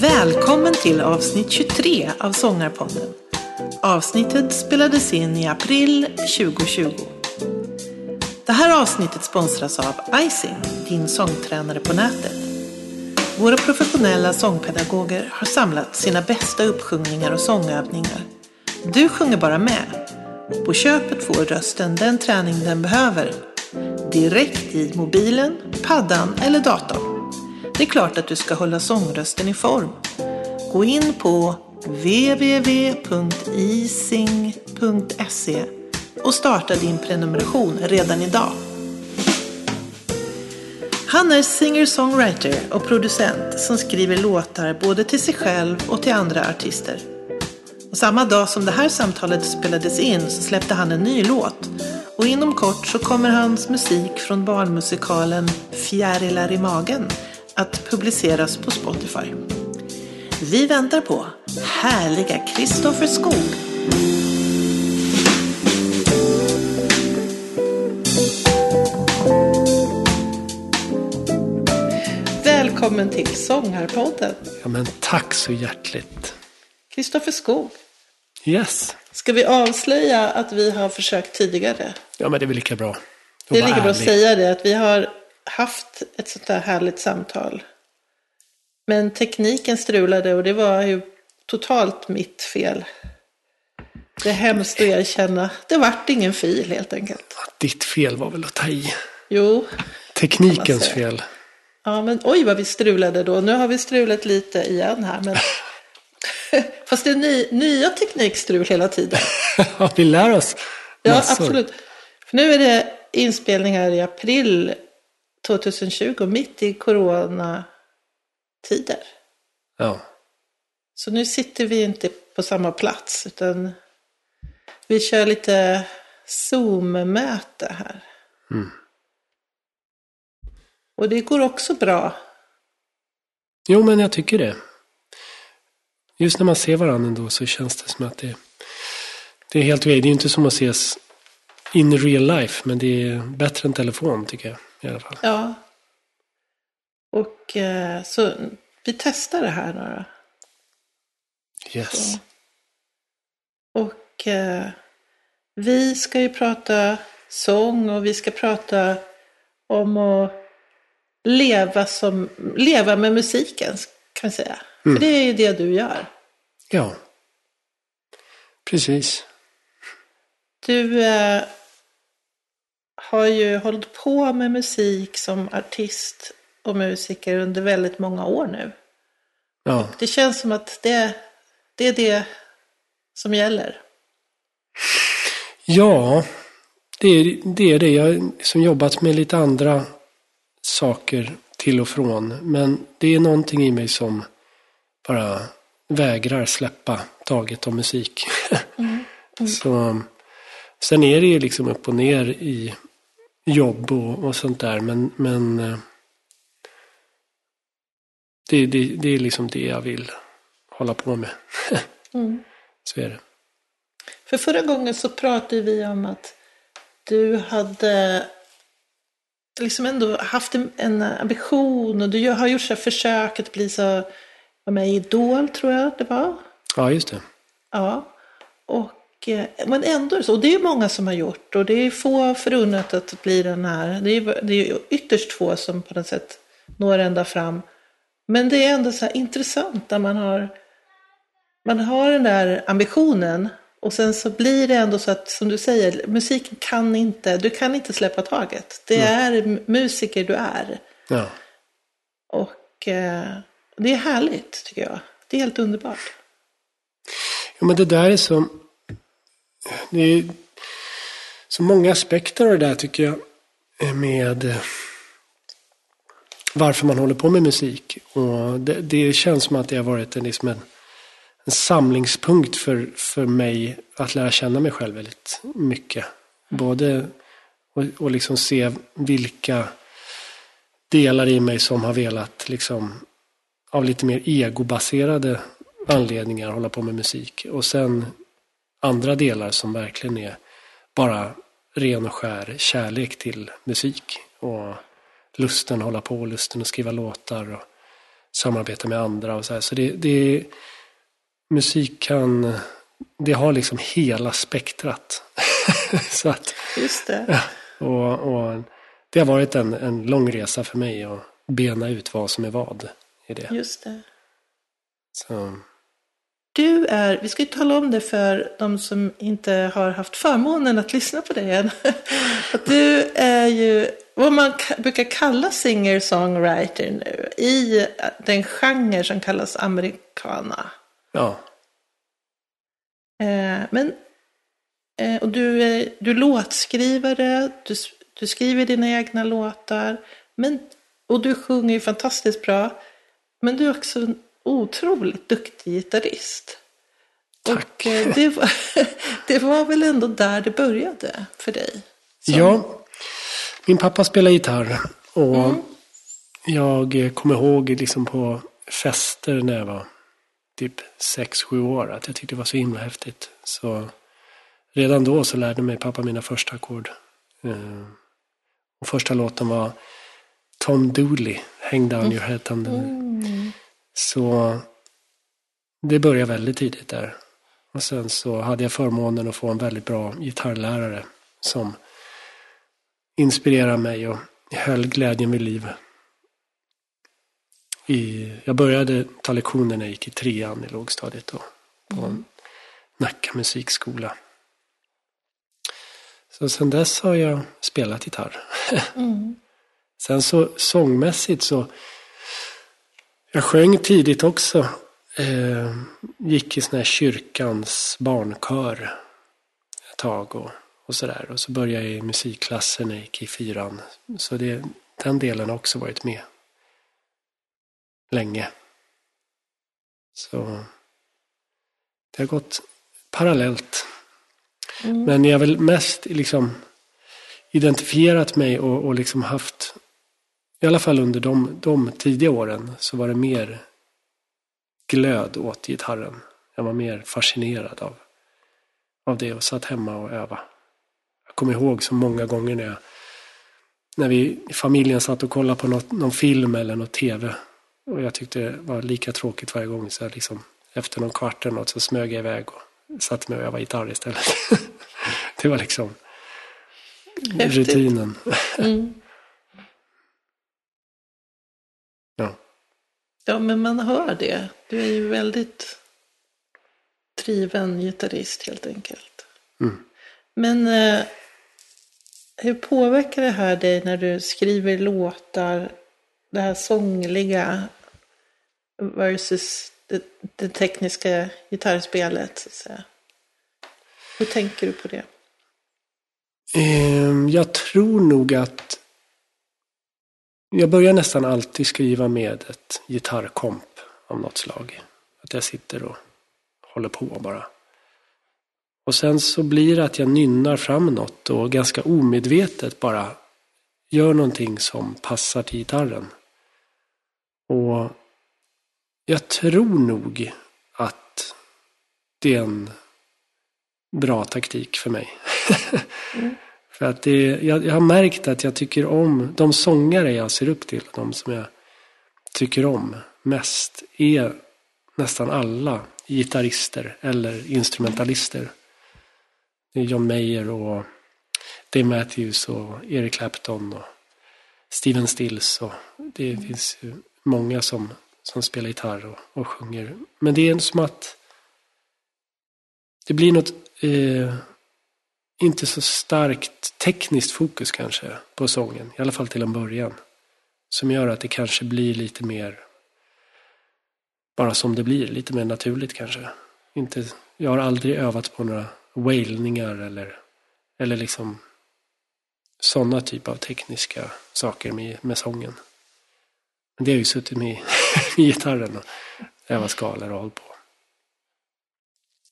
Välkommen till avsnitt 23 av Sångarpodden. Avsnittet spelades in i april 2020. Det här avsnittet sponsras av Icing, din sångtränare på nätet. Våra professionella sångpedagoger har samlat sina bästa uppsjungningar och sångövningar. Du sjunger bara med. På köpet får rösten den träning den behöver. Direkt i mobilen, paddan eller datorn. Det är klart att du ska hålla sångrösten i form. Gå in på www.ising.se och starta din prenumeration redan idag. Han är singer-songwriter och producent som skriver låtar både till sig själv och till andra artister. Och samma dag som det här samtalet spelades in så släppte han en ny låt. Och inom kort så kommer hans musik från barnmusikalen Fjärilar i magen att publiceras på Spotify. Vi väntar på härliga Kristoffer Skog. Välkommen till Sångarpodden. Ja, men tack så hjärtligt. Kristoffer Skog. Yes. Ska vi avslöja att vi har försökt tidigare? Ja, men det är väl lika bra. Det är lika bra att säga det, att vi har haft ett sånt här härligt samtal. Men tekniken strulade och det var ju totalt mitt fel. Det är hemskt att erkänna. Det vart ingen fil helt enkelt. Ditt fel var väl att ta i. Jo. Teknikens fel. Ja, men oj vad vi strulade då. Nu har vi strulat lite igen här. Men... Fast det är ny, nya teknikstrul hela tiden. Ja, vi lär oss Ja, massor. absolut. För nu är det inspelningar i april 2020, mitt i coronatider. Ja. Så nu sitter vi inte på samma plats, utan vi kör lite Zoom-möte här. Mm. Och det går också bra. Jo, men jag tycker det. Just när man ser varandra ändå så känns det som att det, det är helt okej. Det är ju inte som att ses in real life, men det är bättre än telefon tycker jag i alla fall. Ja. Och eh, så vi testar det här då. Yes. Så. Och eh, vi ska ju prata sång och vi ska prata om att leva, som, leva med musiken, kan vi säga. Mm. För det är ju det du gör. Ja. Precis. Du eh, har ju hållit på med musik som artist och musiker under väldigt många år nu. Ja. Det känns som att det, det är det som gäller. Ja, det är, det är det. Jag har som jobbat med lite andra saker till och från. Men det är någonting i mig som bara vägrar släppa taget om musik. Så, sen är det ju liksom upp och ner i jobb och, och sånt där. Men, men eh, det, det, det är liksom det jag vill hålla på med. Mm. Så är det. För förra gången så pratade vi om att du hade liksom ändå haft en, ambition och du har gjort så försök att bli så, var med i Idol tror jag det var. Ja, just det. Ja. Och, eh, men ändå är så, och det är många som har gjort och det är få förunnat att bli den här, det är, det är ytterst få som på något sätt når ända fram. Men det är ändå så intressant när man har, man har den där ambitionen och sen så blir det ändå så att, som du säger, musiken kan inte, du kan inte släppa taget. Det är m- musiker du är. Ja. Och eh, det är härligt tycker jag. Det är helt underbart. Ja, men det där är så... Det är så många aspekter av det där tycker jag. Med eh, varför man håller på med musik. Och det, det känns som att det har varit en, liksom en, en samlingspunkt för, för mig att lära känna mig själv väldigt mycket. Både och, och liksom se vilka delar i mig som har velat liksom av lite mer egobaserade anledningar hålla på med musik. Och sen andra delar som verkligen är bara ren och skär kärlek till musik. Och lusten att hålla på, lusten att skriva låtar och samarbeta med andra och så här. Så det, det musik kan, det har liksom hela spektrat. så att, Just det. och, och det har varit en, en lång resa för mig att bena ut vad som är vad i det. Just det. Så, Du är, vi ska ju tala om det för de som inte har haft förmånen att lyssna på dig än. Att du är ju vad man ka- brukar kalla singer-songwriter nu i den genre som kallas americana. ja, Eh, men, eh, och du är, du låtskrivare, du, du skriver dina egna låtar. Men, och du sjunger ju fantastiskt bra. Men du är också en otroligt duktig gitarrist. Tack. Och eh, det var, det var väl ändå där det började för dig? Som- Ja, min pappa spelar gitarr. Och jag eh, kommer ihåg liksom på fester när jag var typ 6-7 år att jag tyckte det var så himla häftigt. Så redan då så lärde mig pappa mina första ackord. Eh, Och första låten var Tom Dooley, Hang down your head. Tom Dooley. Mm. Så det började väldigt tidigt där. Och sen så hade jag förmånen att få en väldigt bra gitarrlärare som inspirerade mig och höll glädjen vid liv. I, jag började ta lektioner när jag gick i trean i lågstadiet då, på en Nacka musikskola. Så sen dess har jag spelat gitarr. Mm. Sen så sångmässigt så jag sjöng tidigt också. Eh, gick i sån här kyrkans barnkör ett tag och, och sådär. Och så började jag i musikklassen när jag gick i fyran. Så det, den delen har också varit med länge. Så det har gått parallellt. Mm. Men jag har väl mest liksom identifierat mig och, och liksom haft, i alla fall under de, de tidiga åren, så var det mer glöd åt gitarren. Jag var mer fascinerad av, av det och satt hemma och övade. Jag kommer ihåg så många gånger när jag, när vi i familjen satt och kollade på något, någon film eller något tv. Och jag tyckte det var lika tråkigt varje gång. Så liksom, efter någon kvart eller något så smög jag iväg och satte mig och övade gitarr istället. det var liksom Häftigt. rutinen. Mm. Ja. Ja, men man hör det. Du är ju väldigt driven gitarrist helt enkelt. Mm. Men eh, hur påverkar det här dig när du skriver låtar, det här sångliga versus det, det tekniska gitarrspelet? Så att säga? Hur tänker du på det? Ehm, Jag tror nog att jag börjar nästan alltid skriva med ett gitarrkomp av något slag. Att jag sitter och håller på bara. Och sen så blir det att jag nynnar fram något och ganska omedvetet bara gör någonting som passar till gitarren. Och jag tror nog att det är en bra taktik för mig. Mm. För att det, jag, jag har märkt att jag tycker om, de sångare jag ser upp till, de som jag tycker om mest, är nästan alla gitarrister eller instrumentalister. Det är John Mayer och Dave Matthews och Eric Clapton och Steven Stills och det finns ju många som, som spelar gitarr och, och sjunger. Men det är som att det blir något eh, inte så starkt tekniskt fokus kanske på sången. I alla fall till en början. Som gör att det kanske blir lite mer bara som det blir. Lite mer naturligt kanske. Inte, jag har aldrig övat på några wailningar eller, eller liksom sådana typer av tekniska saker med, med sången. Men det har ju suttit med, med gitarren och övat skalor och hållit på.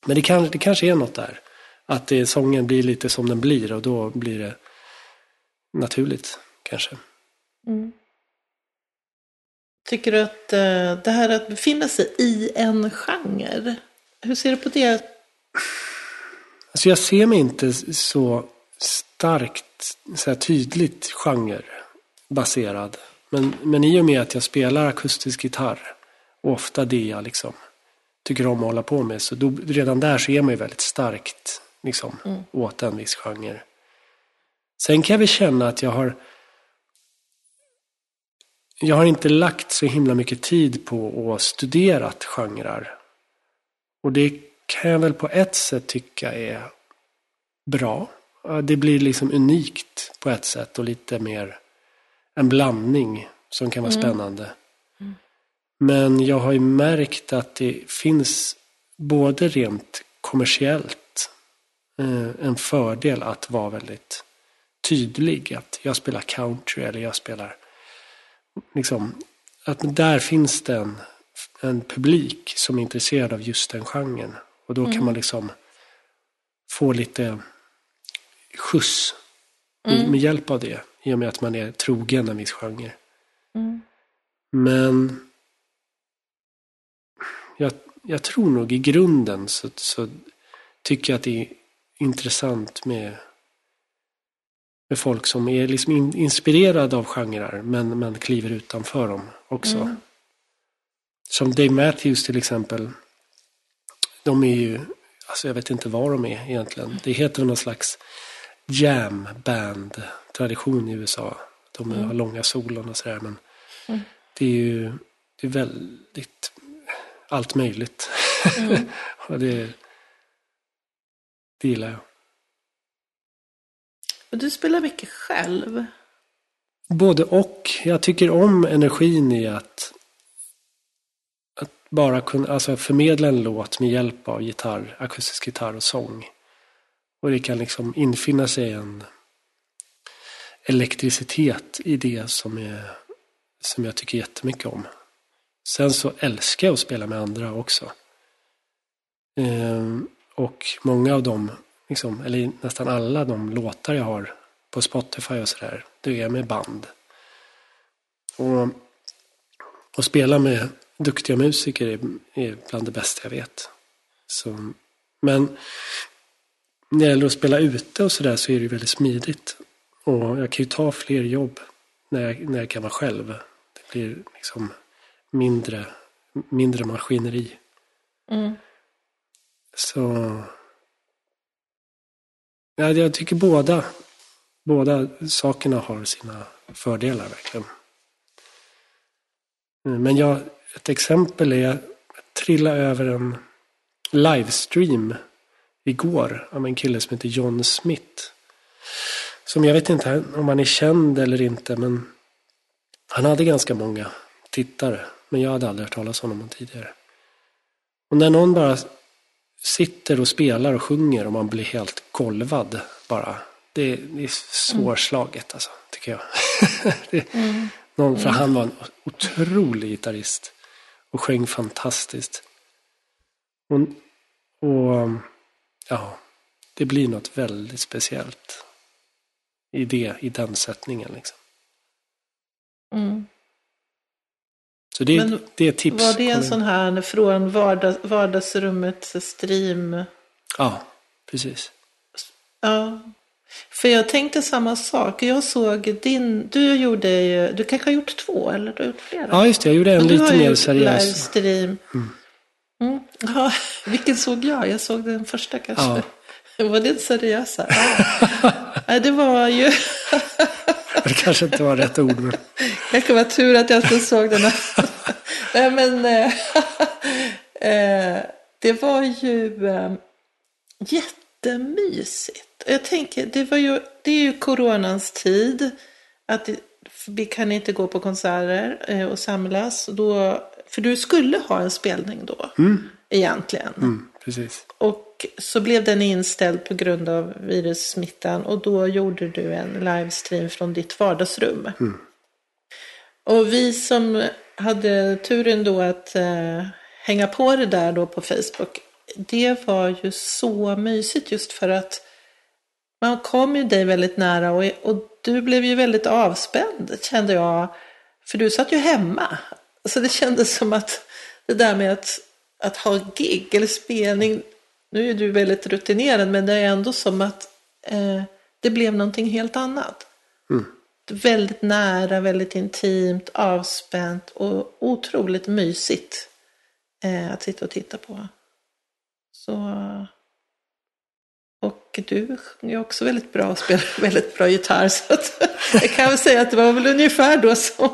Men det, kan, det kanske är något där. Att det, sången blir lite som den blir och då blir det naturligt kanske. Mm. Tycker du att eh, det här att befinna sig i en genre, hur ser du på det? Alltså jag ser mig inte så starkt, så här tydligt genrebaserad. Men, men i och med att jag spelar akustisk gitarr och ofta det jag liksom tycker om att hålla på med. Så då, redan där så är man ju väldigt starkt liksom, mm. åt en viss genre. Sen kan jag väl känna att jag har jag har inte lagt så himla mycket tid på att studera genrer. Och det kan jag väl på ett sätt tycka är bra. Det blir liksom unikt på ett sätt och lite mer en blandning som kan vara mm. spännande. Mm. Men jag har ju märkt att det finns både rent kommersiellt en fördel att vara väldigt tydlig. Att jag spelar country eller jag spelar liksom, att där finns det en, en publik som är intresserad av just den genren. Och då mm. kan man liksom få lite skjuts mm. med hjälp av det. I och med att man är trogen en viss genre. Mm. Men jag, jag, tror nog i grunden så, så tycker jag att det intressant med med folk som är liksom in, inspirerade av genrer men, men kliver utanför dem också. Mm. Som Dave Matthews till exempel. De är ju, alltså jag vet inte vad de är egentligen. Det heter någon slags jam band tradition i USA. De mm. har långa solon och sådär men mm. det är ju det är väldigt allt möjligt. Mm. och det, det gillar jag. Och du spelar mycket själv? Både och. Jag tycker om energin i att, att bara kunna alltså förmedla en låt med hjälp av gitarr, akustisk gitarr och sång. Och det kan liksom infinna sig en elektricitet i det som, är, som jag tycker jättemycket om. Sen så älskar jag att spela med andra också. Ehm, och många av dem liksom, eller nästan alla de låtar jag har på Spotify och sådär, det är med band. Och, och spela med duktiga musiker är, är bland det bästa jag vet. Så, men när det gäller att spela ute och sådär så är det väldigt smidigt. Och jag kan ju ta fler jobb när jag, när jag kan vara själv. Det blir liksom mindre, mindre maskineri. Mm. Så Ja, jag tycker båda, båda sakerna har sina fördelar verkligen. Men jag, ett exempel är att trilla över en livestream igår av en kille som heter John Smith. Som jag vet inte om han är känd eller inte, men han hade ganska många tittare. Men jag hade aldrig hört talas om honom tidigare. Och när någon bara sitter och spelar och sjunger och man blir helt golvad bara. Det, det är svårslaget alltså, tycker jag. det, mm. någon, för han var en otrolig gitarrist och sjöng fantastiskt. Och, och ja, det blir något väldigt speciellt i, det, i den sättningen. Liksom. Mm. Så det, Men det är tips. Var det en sån här från vardags, vardagsrummet stream? Ja, precis. Ja. För jag tänkte samma sak. Jag såg din, du gjorde ju, du kanske har gjort två eller du har gjort flera? Ja, just det. Jag gjorde en lite mer seriös. Livestream. Mm. Mm. Ja, vilken såg jag? Jag såg den första kanske. Ja. Var det seriösa? Ja. det var ju... det kanske inte var rätt ord. Men... kanske var tur att jag inte såg den. Nej, men äh, äh, det var ju äh, jättemysigt. Jag tänker, det, var ju, det är ju coronans tid. Att vi kan inte gå på konserter och samlas. Då, för du skulle ha en spelning då, mm. egentligen. Mm, precis. Och så blev den inställd på grund av virussmittan och då gjorde du en livestream från ditt vardagsrum. Mm. Och vi som hade turen då att eh, hänga på det där då på Facebook, det var ju så mysigt just för att man kom ju dig väldigt nära och, och du blev ju väldigt avspänd kände jag. För du satt ju hemma. Så det kändes som att det där med att, att ha gig eller spelning, nu är du väldigt rutinerad, men det är ändå som att eh, det blev någonting helt annat. Mm. Väldigt nära, väldigt intimt, avspänt och otroligt mysigt eh, att sitta och titta på. Så... Och du är också väldigt bra och spelar väldigt bra gitarr. Så att, jag kan väl säga att det var väl ungefär då som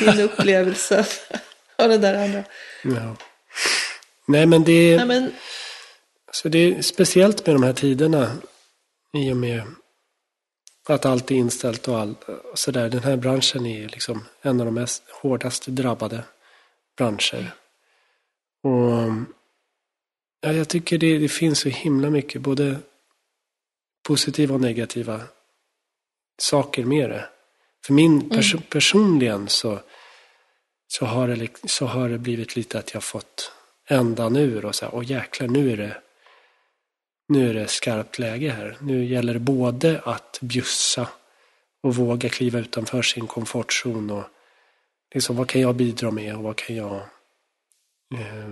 din upplevelse av det där andra. Ja. Nej, men det, Nej, men, så det är speciellt med de här tiderna. I och med att allt är inställt och allt sådär. Den här branschen är liksom en av de mest hårdast drabbade branscher. Och ja, jag tycker det, det finns så himla mycket, både positiva och negativa saker med det. För min pers personligen så, så, har det, så har det blivit lite att jag fått ändan ur och så här, åh jäklar, nu är det nu är det skarpt läge här. Nu gäller det både att bjussa och våga kliva utanför sin komfortzon och liksom vad kan jag bidra med och vad kan jag eh,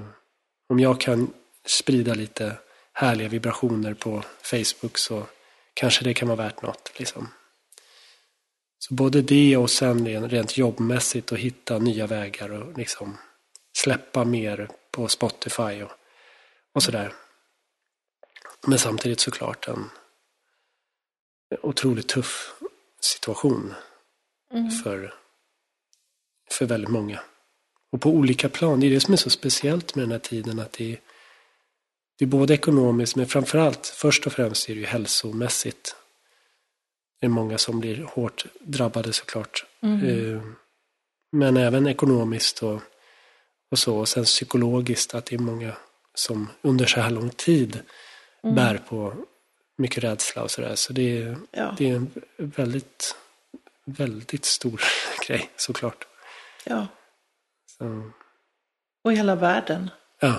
om jag kan sprida lite härliga vibrationer på Facebook så kanske det kan vara värt något. Liksom. Så både det och sen rent- rent jobbmässigt att hitta nya vägar och liksom släppa mer på Spotify och, och sådär. Men samtidigt såklart en otroligt tuff situation för, för väldigt många. Och på olika plan. Det är det som är så speciellt med den här tiden. att det är, det är både ekonomiskt men framförallt, först och främst är det ju hälsomässigt. Det är många som blir hårt drabbade såklart. Eh, Men även ekonomiskt och, och så. Och sen psykologiskt att det är många som under så här lång tid bär på mycket rädsla och sådär. Så det är, Ja. det är en väldigt, väldigt stor grej såklart. ja. Så, Och hela världen. ja.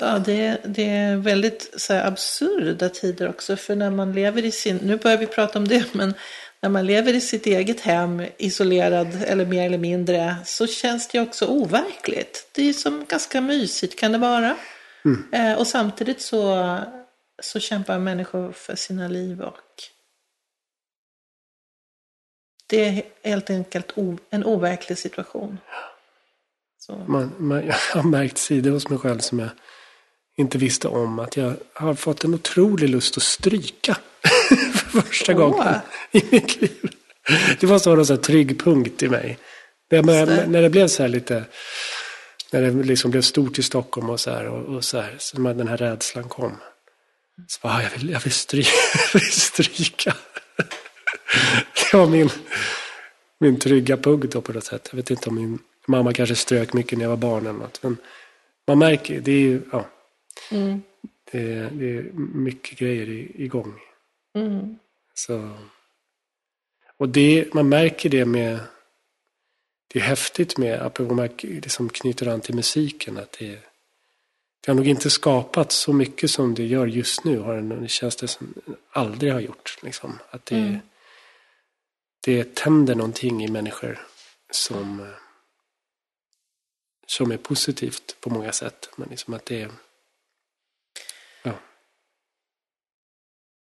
Ja, det, det är väldigt så här, absurda tider också. För när man lever i sin, nu börjar vi prata om det, men när man lever i sitt eget hem, isolerad eller mer eller mindre, så känns det också overkligt. Det är som ganska mysigt kan det vara. Eh, och samtidigt så, så kämpar människor för sina liv och det är helt enkelt en overklig situation. Så. Man, man, jag har märkt sidor hos mig själv som jag inte visste om. Att jag har fått en otrolig lust att stryka. för första Åh. gången i mitt liv. Det måste vara en sån trygg punkt i mig. När, man, Så. när det blev så här lite, när det liksom blev stort i Stockholm och så här. Och, och så här så när den här rädslan kom. Så bara, "Ah, jag vill, jag vill stryka. Jag vill stryka. Det var min, min trygga punkt då på något sätt. Jag vet inte om min mamma kanske strök mycket när jag var barn eller något. Men man märker, det är ju, ja. Mm. Det, är- det är mycket grejer igång. Mm. Så. Och det, man märker det med, det är häftigt med, apropå man det som knyter an till musiken, att det, det har nog inte skapat så mycket som det gör just nu, har det, det känns det som aldrig har gjort. Liksom. Att det, Mm. det tänder någonting i människor som, som är positivt på många sätt. Men liksom att det är, ja.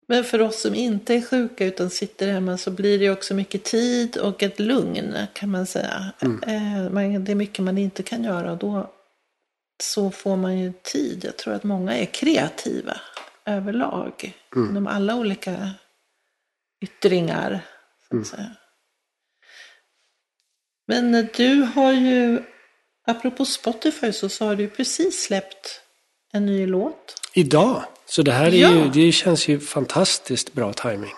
Men för oss som inte är sjuka utan sitter hemma så blir det också mycket tid och ett lugn kan man säga. Eh, man- Det är mycket man inte kan göra och då så får man ju tid. Jag tror att många är kreativa överlag. Inom alla olika yttringar. Så att säga. Men eh, du har ju, apropå Spotify så, så har du precis släppt en ny låt. Idag. Så det här är Ja. ju, det känns ju fantastiskt bra timing.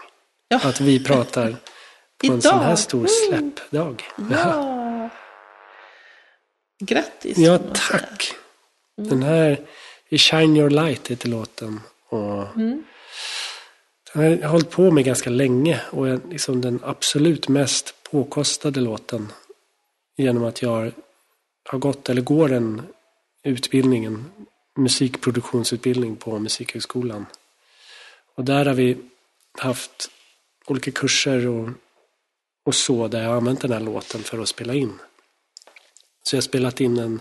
Ja. Att vi pratar på en sån här Idag. stor Mm. släppdag. Ja! Grattis! Ja, tack. Den här, Shine Your Light heter låten. Och Mm. Den har jag hållit på med ganska länge och är liksom den absolut mest påkostade låten. Genom att jag har gått, eller går en utbildning, en musikproduktionsutbildning på Musikhögskolan. Och där har vi haft olika kurser och, och så där jag har använt den här låten för att spela in. Så jag har spelat in en,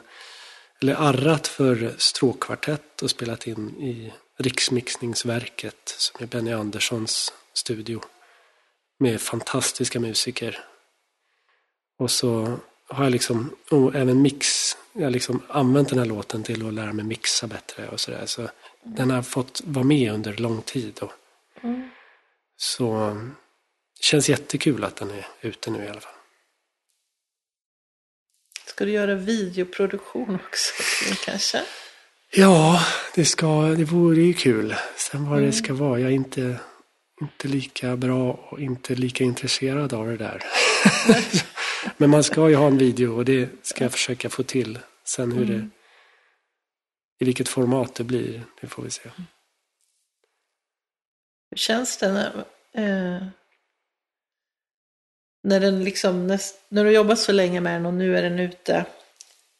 eller arrat för stråkkvartett och spelat in i Riksmixningsverket som är Benny Anderssons studio. Med fantastiska musiker. Och så har jag liksom, och även mix, jag har liksom använt den här låten till att lära mig mixa bättre och sådär. Så den har fått vara med under lång tid. Och, Mm. Så det känns jättekul att den är ute nu i alla fall. Ska du göra videoproduktion också kanske? Ja, det, ska, det vore ju kul. Sen vad det ska vara, jag är inte, inte lika bra och inte lika intresserad av det där. Men man ska ju ha en video och det ska jag försöka få till. Sen hur det, i vilket format det blir, det får vi se. Hur känns det när, eh, när den liksom, när, när du jobbat så länge med den och nu är den ute?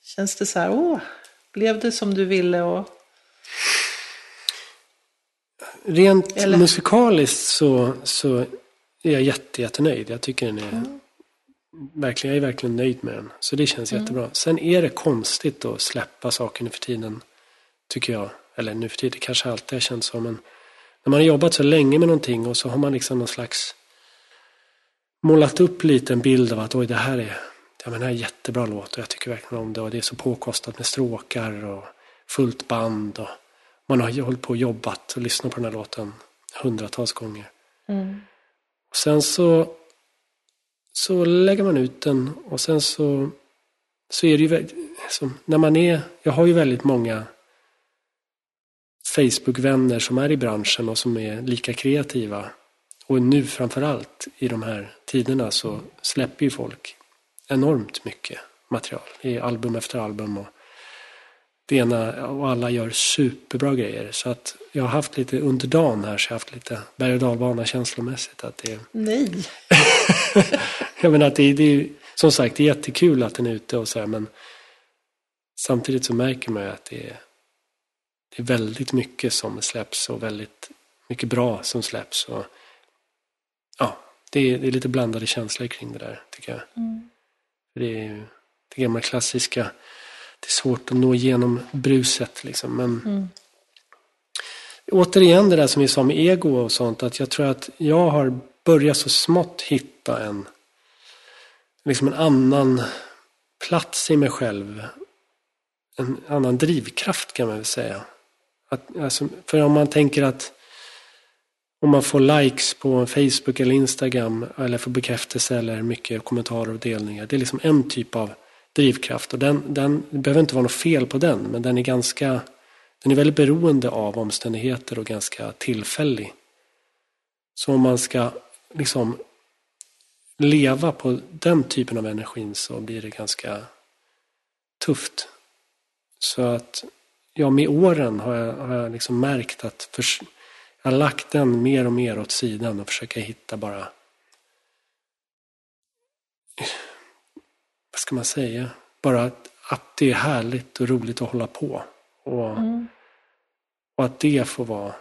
Känns det så här, åh, blev det som du ville och Rent Eller- musikaliskt så, så är jag jätte, jättenöjd. Jag tycker den är verkligen, jag är verkligen nöjd med den. Så det känns jättebra. Sen är det konstigt att släppa saker nu för tiden. Tycker jag. Eller nu för tiden, kanske alltid har känts så. Men när man har jobbat så länge med någonting och så har man liksom någon slags målat upp lite en bild av att oj, det här är, ja, men det här är jättebra låt och jag tycker verkligen om det och det är så påkostat med stråkar och fullt band och man har hållit på och jobbat och lyssnat på den här låten hundratals gånger. Mm. Och sen så, så lägger man ut den och sen så, så är det ju som, när man är, jag har ju väldigt många Facebook-vänner som är i branschen och som är lika kreativa. Och nu framförallt i de här tiderna så släpper ju folk enormt mycket material i album efter album. Och det ena, och alla gör superbra grejer. Så att jag har haft lite, under dagen här så har jag haft lite berg och dalbana känslomässigt. Att det, nej. jag menar att det, det är som sagt det är jättekul att den är ute och så här, men samtidigt så märker man ju att det är, det är väldigt mycket som släpps och väldigt mycket bra som släpps. Och, ja, det är, det är lite blandade känslor kring det där tycker jag. För Det är ju det gamla klassiska, det är svårt att nå igenom bruset liksom. Men återigen det där som vi sa med ego och sånt, att jag tror att jag har börja så smått hitta en, liksom en annan plats i mig själv. En annan drivkraft kan man väl säga. Att, alltså, för om man tänker att om man får likes på Facebook eller Instagram eller får bekräftelse eller mycket kommentarer och delningar. Det är liksom en typ av drivkraft och den, den det behöver inte vara något fel på den men den är ganska den är väldigt beroende av omständigheter och ganska tillfällig. Så om man ska liksom leva på den typen av energin så blir det ganska tufft. Så att ja, med åren har jag, har jag liksom märkt att förs- jag har lagt den mer och mer åt sidan och försöker hitta bara vad ska man säga? Bara att, att det är härligt och roligt att hålla på. Och, och att det får vara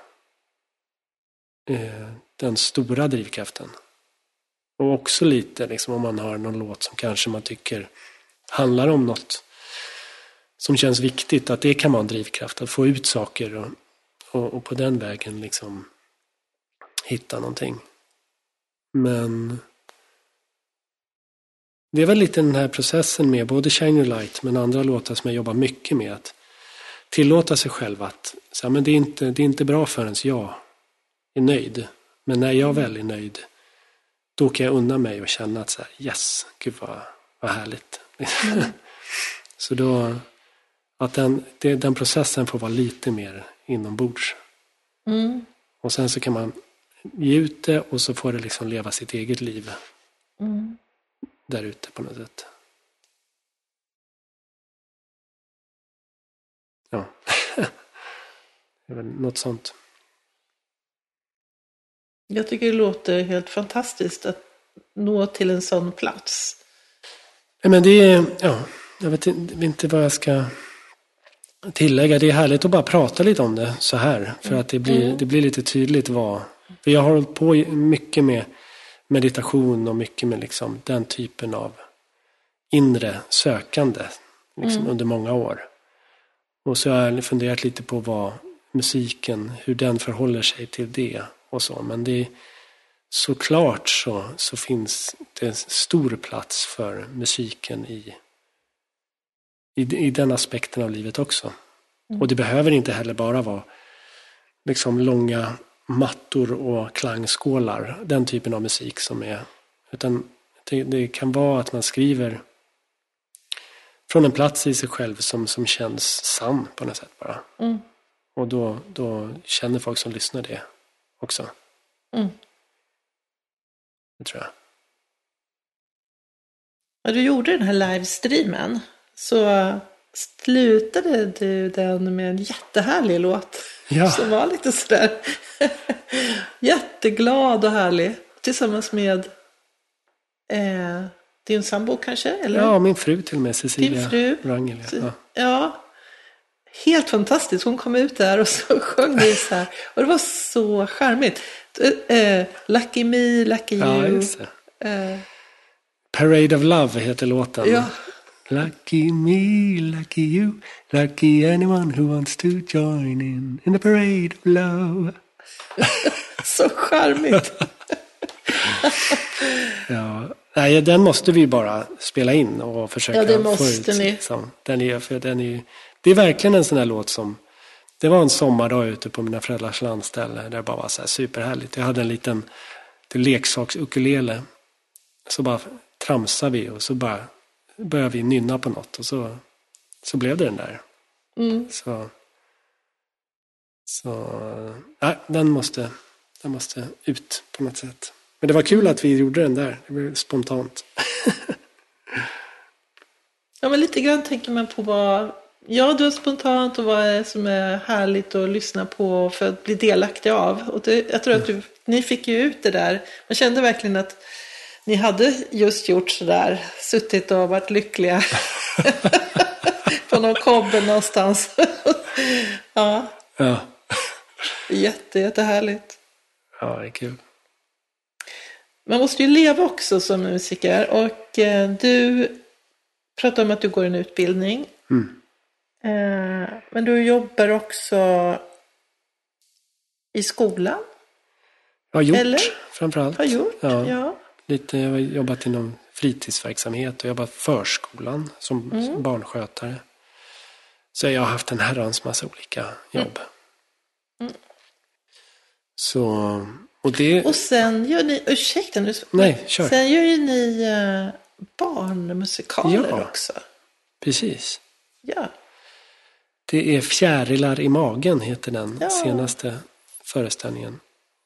eh, den stora drivkraften. Och också lite liksom, om man har någon låt som kanske man tycker handlar om något som känns viktigt. Att det kan vara en drivkraft. Att få ut saker och, och, och på den vägen liksom hitta någonting. Men det är väl lite den här processen med både Shine Your Light men andra låtar som jag jobbar mycket med. Att tillåta sig själv att så här, men det, är inte, det är inte bra förrän jag är nöjd. Men när jag väl är nöjd då kan jag unna mig och känna att så här, yes, gud vad, vad härligt. så då, att den, det, den processen får vara lite mer inombords. Mm. Och sen så kan man ge ut det och så får det liksom leva sitt eget liv Mm. där ute på något sätt. Ja, det är väl något sånt. Jag tycker det låter helt fantastiskt att nå till en sån plats. Men det är, ja, jag vet inte, vad jag ska tillägga. Det är härligt att bara prata lite om det så här. För att det blir, det blir lite tydligt vad. För jag har hållit på mycket med meditation och mycket med liksom den typen av inre sökande liksom, under många år. Och så har jag funderat lite på vad musiken, hur den förhåller sig till det och så. Men det är såklart så, så finns det en stor plats för musiken i, i, i den aspekten av livet också. Och det behöver inte heller bara vara liksom långa mattor och klangskålar, den typen av musik som är, utan det, det kan vara att man skriver från en plats i sig själv som, som känns sann på något sätt bara. Mm. Och då, då känner folk som lyssnar det också. Mm. Det tror jag. När du gjorde den här livestreamen så slutade du den med en jättehärlig låt. Ja. Som var lite sådär jätteglad och härlig. Tillsammans med eh, din sambo kanske? Eller? Ja, min fru till och med, Cecilia Din fru. Wrangel. Ja. Ja, helt fantastiskt. Hon kom ut där och så sjöng du så här. Och det var så charmigt. Eh, lucky me, lucky ja, you. just det. Eh, Parade of Love heter låten. ja, Lucky me, lucky you, lucky anyone who wants to join in in the parade of love. så charmigt. Ja, nej, den måste vi bara spela in och försöka Ja, det få måste ut. ni. Liksom. Den är, för den är, det är verkligen en sån här låt som... Det var en sommardag ute på mina föräldrars landställe där det bara var så här superhärligt. Jag hade en liten leksaks-ukulele. Så bara tramsade vi och så bara började vi nynna på något och så, så blev det den där. Mm. Så, så nej, den, måste, den måste ut på något sätt. Men det var kul att vi gjorde den där. Det blev spontant. Ja, men lite grann tänker man på vad Ja, du är spontant och vad är som är härligt att lyssna på för att bli delaktig av. Och det, jag tror att du, ni fick ju ut det där. Man kände verkligen att ni hade just gjort sådär, suttit och varit lyckliga på någon kobbe någonstans. ja, Ja, jätte, jättehärligt. ja det är kul. Man måste ju leva också som musiker och eh, du pratar om att du går en utbildning. Mm. Eh, men du jobbar också i skolan, Jag har gjort Eller? framförallt. har gjort. Ja. Ja. Lite, jag har jobbat inom fritidsverksamhet och jobbat förskolan som Mm. barnskötare. Så jag har haft en herrans massa olika jobb. Mm. Så, och det... Och sen gör ni, ursäkta nu, Nej, kör. sen gör ju ni eh, barnmusikaler Ja. också. Precis. Ja. Det är Fjärilar i magen heter den Ja. senaste föreställningen.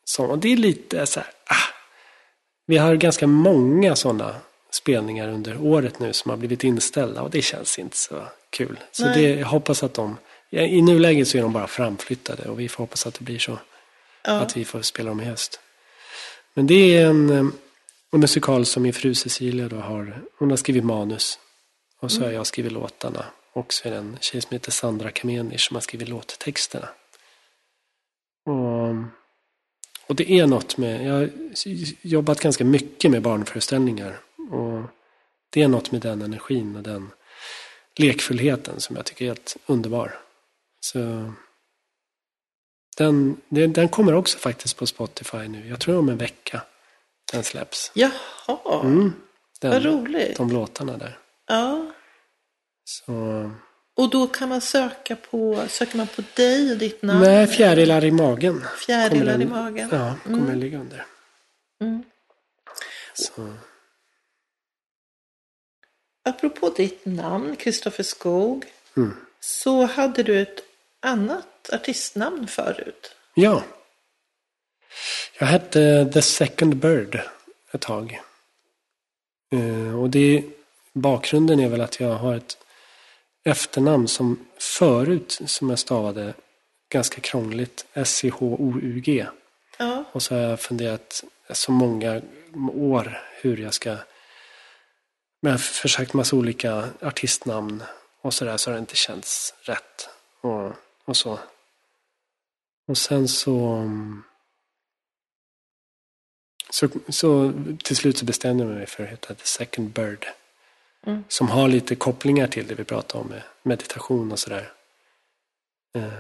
Som, och det är lite så här, ah, vi har ganska många sådana spelningar under året nu som har blivit inställda och det känns inte så kul. Så Nej. det, jag hoppas att de, i nuläget så är de bara framflyttade och vi får hoppas att det blir så. ja. Att vi får spela dem i höst. Men det är en, eh, en musikal som min fru Cecilia då har, hon har skrivit manus. Och så har jag skrivit låtarna. Och så är det en tjej som heter Sandra Kamenisch som har skrivit låttexterna. Och, och det är något med, jag har jobbat ganska mycket med barnföreställningar. Och det är något med den energin och den lekfullheten som jag tycker är helt underbar. Så den, den, kommer också faktiskt på Spotify nu. Jag tror om en vecka den släpps. Jaha, Mm, vad den, roligt. de låtarna där. Ja. Så, Och då kan man söka på, söker man på dig och ditt namn? nej, fjärilar i magen. Fjärilar kommer i den- magen. Ja, kommer den ligga under. Mm. Så, Apropå ditt namn, Kristoffer Skog, mm. så hade du ett annat artistnamn förut. Ja. Jag hette The Second Bird ett tag. Eh, och det, bakgrunden är väl att jag har ett efternamn som förut, som jag stavade ganska krångligt, S-C-H-O-U-G. Ja, Och så har jag funderat så många år hur jag ska... Men jag har försökt massa olika artistnamn och sådär så har det inte känts rätt. Och, och så. Och sen så... Så, så till slut så bestämde jag mig för att heta The Second Bird. Mm. Som har lite kopplingar till det vi pratade om med meditation och sådär. Eh,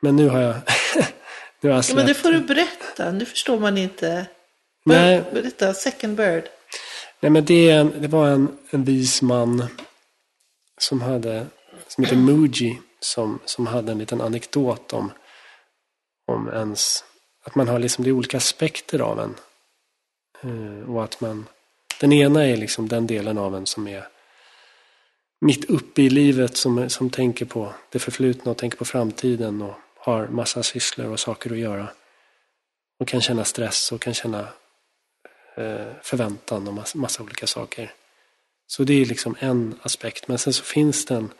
men nu har jag, nu har jag Ja, men det får du berätta. Nu förstår man inte. Nej. Berätta, second bird. Nej, men det, det var en, en vis man som hade, som heter Muji, som, som hade en liten anekdot om, om ens, att man har liksom, är olika aspekter av en. Eh, och att man, den ena är liksom den delen av en som är mitt uppe i livet, som, som tänker på det förflutna och tänker på framtiden och har massa sysslor och saker att göra. Och kan känna stress och kan känna eh, förväntan och massa, massa olika saker. Så det är liksom en aspekt. Men sen så finns det en,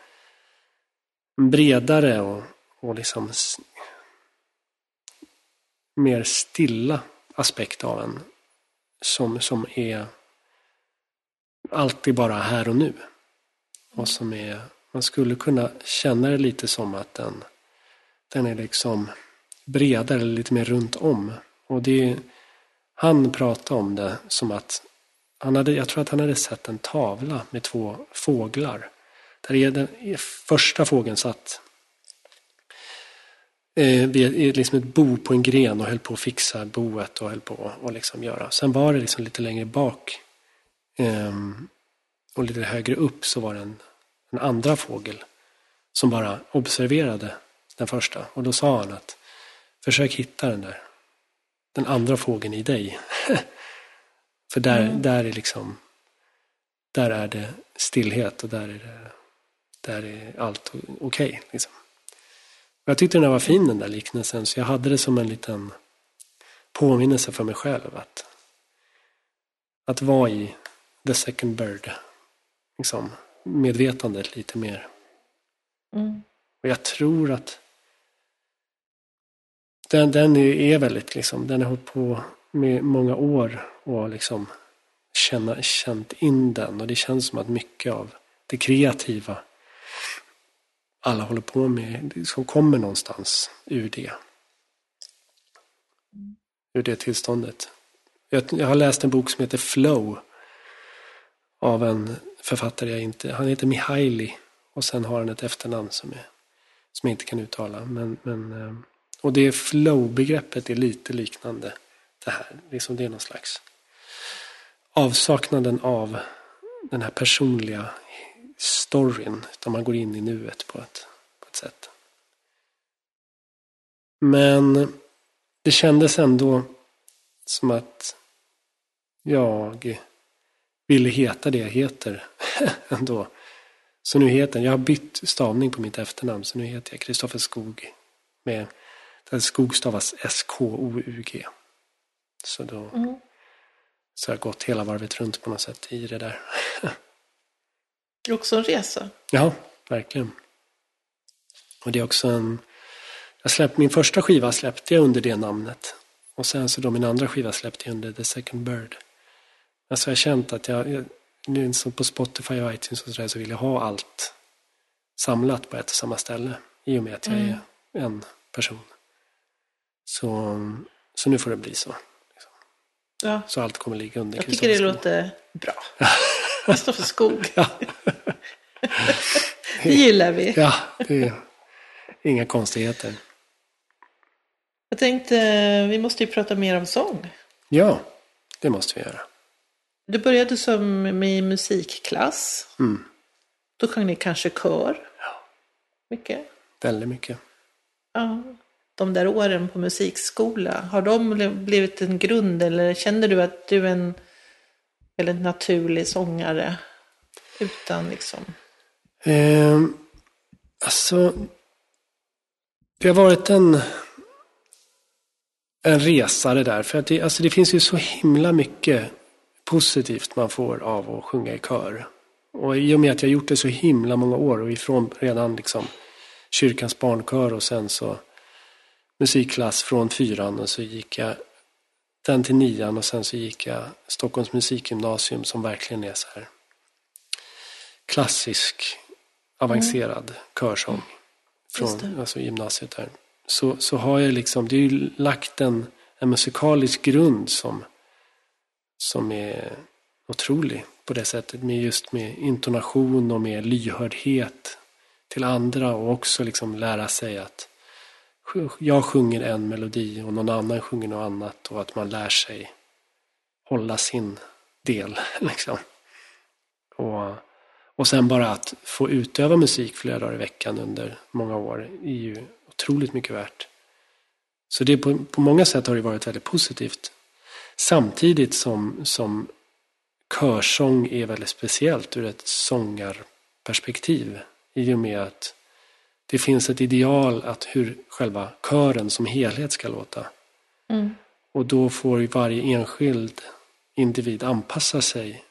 en bredare och, och liksom mer stilla aspekt av en. Som, som är alltid bara här och nu. Och som är, man skulle kunna känna det lite som att den, den är liksom bredare, lite mer runt om. Och det han pratade om det som att han hade, jag tror att han hade sett en tavla med två fåglar. Där är den första fågeln satt eh, vid i liksom ett bo på en gren och höll på att fixa boet och höll på att liksom göra. Sen var det liksom lite längre bak ehm, och lite högre upp så var det en, en andra fågel som bara observerade den första. Och då sa han att försök hitta den där den andra fågeln i dig. För där, där är liksom där är det stillhet och där är, det, där är allt okej. liksom. Och Jag tyckte den var fin den där liknelsen så jag hade det som en liten påminnelse för mig själv att, att vara i the second bird. Liksom, medvetandet lite mer. Mm. Och jag tror att den, den är- väldigt liksom, den har hållit på med många år och liksom känna, känt in den. Och det känns som att mycket av det kreativa alla håller på med, som kommer någonstans ur det. Ur det tillståndet. Jag, jag har läst en bok som heter Flow. Av en författare jag inte, han heter Mihaili. Och sen har han ett efternamn som, är, som jag inte kan uttala. Men, men, eh, och det flow-begreppet är lite liknande det här. Liksom det är någon slags avsaknaden av den här personliga storyn. Utan man går in i nuet på ett, på ett sätt. Men det kändes ändå som att jag ville heta det jag heter ändå. Så nu heter jag har bytt stavning på mitt efternamn, så nu heter jag Kristoffer Skog. Med, där Skog stavas S-K-O-U-G. Så då Mm. så har jag gått hela varvet runt på något sätt i det där. Det är också en resa. Ja, verkligen. Och det är också en... Jag släppte, min första skiva släppte jag under det namnet. Och sen så då min andra skiva släppte jag under The Second Bird. Alltså jag har känt att jag, jag nu som på Spotify och iTunes och så, där, så vill jag ha allt samlat på ett och samma ställe. I och med att jag Mm. är en person. Så, så nu får det bli så. Ja, Så allt kommer ligga under jag tycker det låter bra. Kristoffer Skog. Ja. Det gillar vi. ja, det är inga konstigheter. Jag tänkte, vi måste ju prata mer om sång. Ja, det måste vi göra. Du började som med musikklass. Mm. Då sjöng ni kanske kör. Ja. Mycket. Väldigt mycket. Ja. De där åren på musikskola, har de blivit en grund eller känner du att du är en väldigt naturlig sångare? Utan liksom... Eh, alltså, det har varit en, en resa det där. För att det, alltså det finns ju så himla mycket positivt man får av att sjunga i kör. Och i och med att jag gjort det så himla många år och ifrån redan liksom kyrkans barnkör och sen så musikklass från fyran och så gick jag den till nian och sen så gick jag Stockholms musikgymnasium som verkligen är så här klassisk avancerad körsång Just från alltså gymnasiet där. Så, så har jag liksom, det är ju lagt en, en musikalisk grund som, som är otrolig på det sättet. Med just med intonation och med lyhördhet till andra och också liksom lära sig att jag sjunger en melodi och någon annan sjunger något annat och att man lär sig hålla sin del. Liksom. Och, och sen bara att få utöva musik flera dagar i veckan under många år är ju otroligt mycket värt. Så det på, på många sätt har det varit väldigt positivt. Samtidigt som, som körsång är väldigt speciellt ur ett sångarperspektiv. I och med att det finns ett ideal att hur själva kören som helhet ska låta. Mm. Och då får varje enskild individ anpassa sig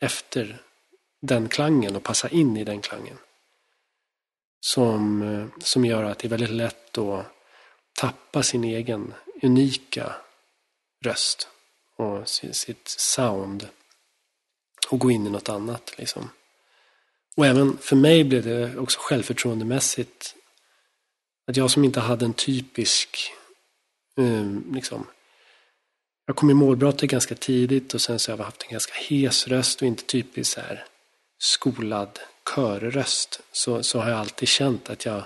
efter den klangen och passa in i den klangen. Som, som gör att det är väldigt lätt att tappa sin egen unika röst och sitt sound och gå in i något annat. Liksom. Och även för mig blev det också självförtroendemässigt att jag som inte hade en typisk um, liksom, jag kom i målbrottet ganska tidigt och sen så har jag haft en ganska hes röst och inte typiskt så här skolad körröst. Så, så har jag alltid känt att jag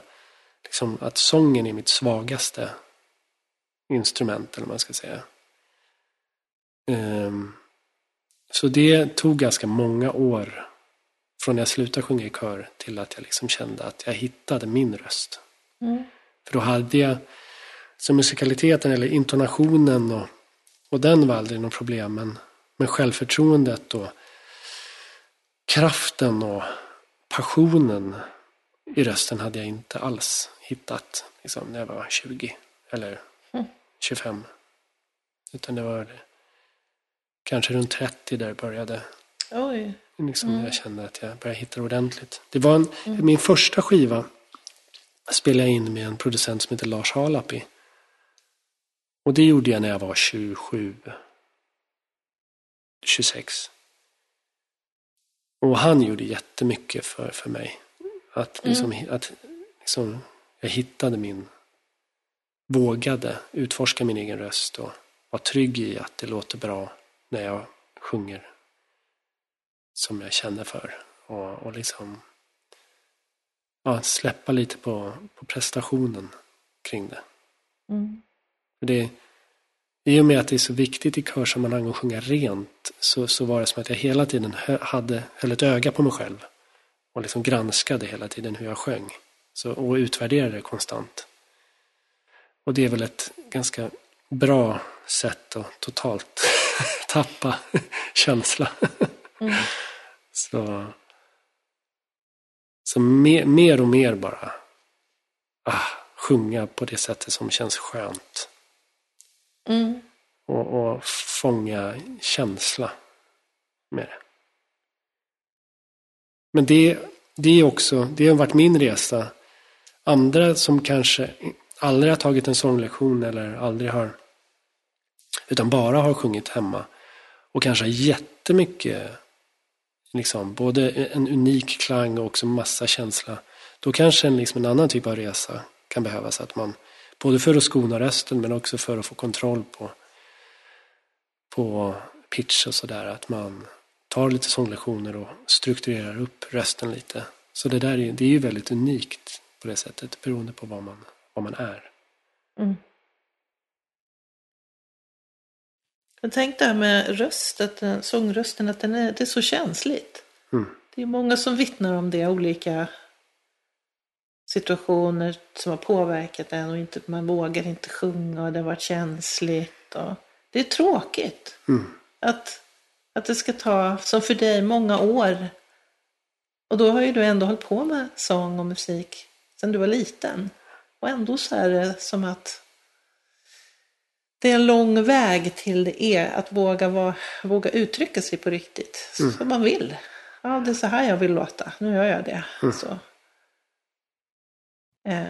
liksom, att sången är mitt svagaste instrument eller vad man ska säga. Um, så det tog ganska många år från jag slutade sjunga i kör till att jag liksom kände att jag hittade min röst. Mm. För då hade jag, så musikaliteten eller intonationen och, och den var aldrig något problem. Men, men självförtroendet och kraften och passionen i rösten hade jag inte alls hittat liksom, när jag var 20 eller Mm. 25. Utan det var kanske runt 30 där började. Oj. Liksom Mm. Jag kände att jag började hitta ordentligt. Det var en, min första skiva spelade jag in med en producent som heter Lars Halapi. Och det gjorde jag när jag var 27, 26. Och han gjorde jättemycket för, för mig. Att, liksom, att liksom, jag hittade min, vågade utforska min egen röst och var trygg i att det låter bra när jag sjunger som jag känner för. Och, och liksom ja, släppa lite på, på prestationen kring det. Mm. För det. I och med att det är så viktigt i körsammanhang att sjunga rent så, så var det som att jag hela tiden hade, höll ett öga på mig själv. Och liksom granskade hela tiden hur jag sjöng. Så, och utvärderade det konstant. Och det är väl ett ganska bra sätt att totalt tappa känsla. Mm. Så, så mer, mer och mer bara ah, sjunga på det sättet som känns skönt. Mm. Och, och fånga känsla med det. Men det, det är också, det har varit min resa. Andra som kanske aldrig har tagit en sånglektion eller aldrig har, utan bara har sjungit hemma. Och kanske jättemycket, liksom, både en unik klang och också massa känsla. Då kanske en, liksom en annan typ av resa kan behövas. Att man, både för att skona rösten men också för att få kontroll på, på pitch och sådär. Att man tar lite sånglektioner och strukturerar upp rösten lite. Så det där är, det är ju väldigt unikt på det sättet beroende på vad man, vad man är. Mm. Jag tänkte det här med röst, att den, sångrösten, att den är, det är så känsligt. Mm. Det är många som vittnar om det, olika situationer som har påverkat en och inte, man vågar inte sjunga och det har varit känsligt. Och det är tråkigt Mm. att, att det ska ta, som för dig, många år. Och då har ju du ändå hållit på med sång och musik sedan du var liten. Och ändå så är det som att det är en lång väg till det är att våga, vara, våga uttrycka sig på riktigt. Som man vill. Ja, det är så här jag vill låta. Nu gör jag det. Så. Eh,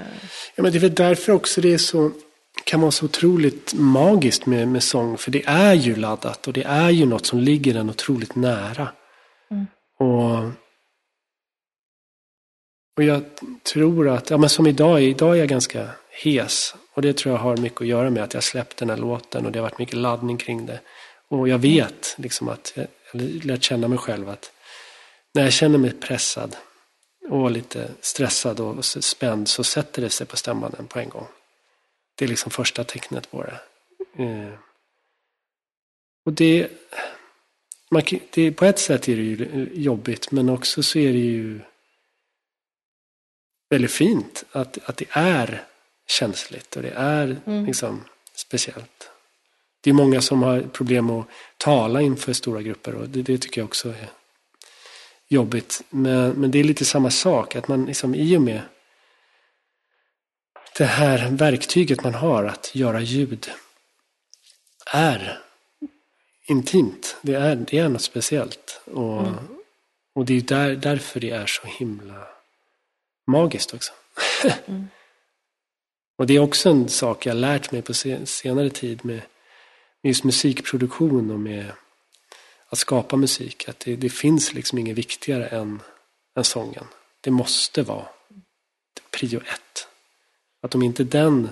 Ja, men det är väl därför också det är så, kan vara så otroligt magiskt med, med sång. För det är ju laddat och det är ju något som ligger en otroligt nära. Mm. Och, och jag tror att, ja men som idag, idag är jag ganska hes. Och det tror jag har mycket att göra med att jag släppt den här låten och det har varit mycket laddning kring det. Och jag vet liksom att, jag lärt känna mig själv att när jag känner mig pressad och lite stressad och spänd så sätter det sig på stämbanden på en gång. Det är liksom första tecknet på det. Eh. Och det, man, det... På ett sätt är det ju jobbigt, men också så är det ju väldigt fint att, att det är känsligt och det är liksom speciellt. Det är många som har problem att tala inför stora grupper och det, det tycker jag också är jobbigt. Men, men det är lite samma sak, att man liksom i och med det här verktyget man har att göra ljud är intimt. Det är, det är något speciellt. Och, och det är där, därför det är så himla magiskt också. och det är också en sak jag lärt mig på sen, senare tid med, just musikproduktion och med att skapa musik. Att det, det finns liksom inget viktigare än, än sången. Det måste vara prio ett. Att om inte den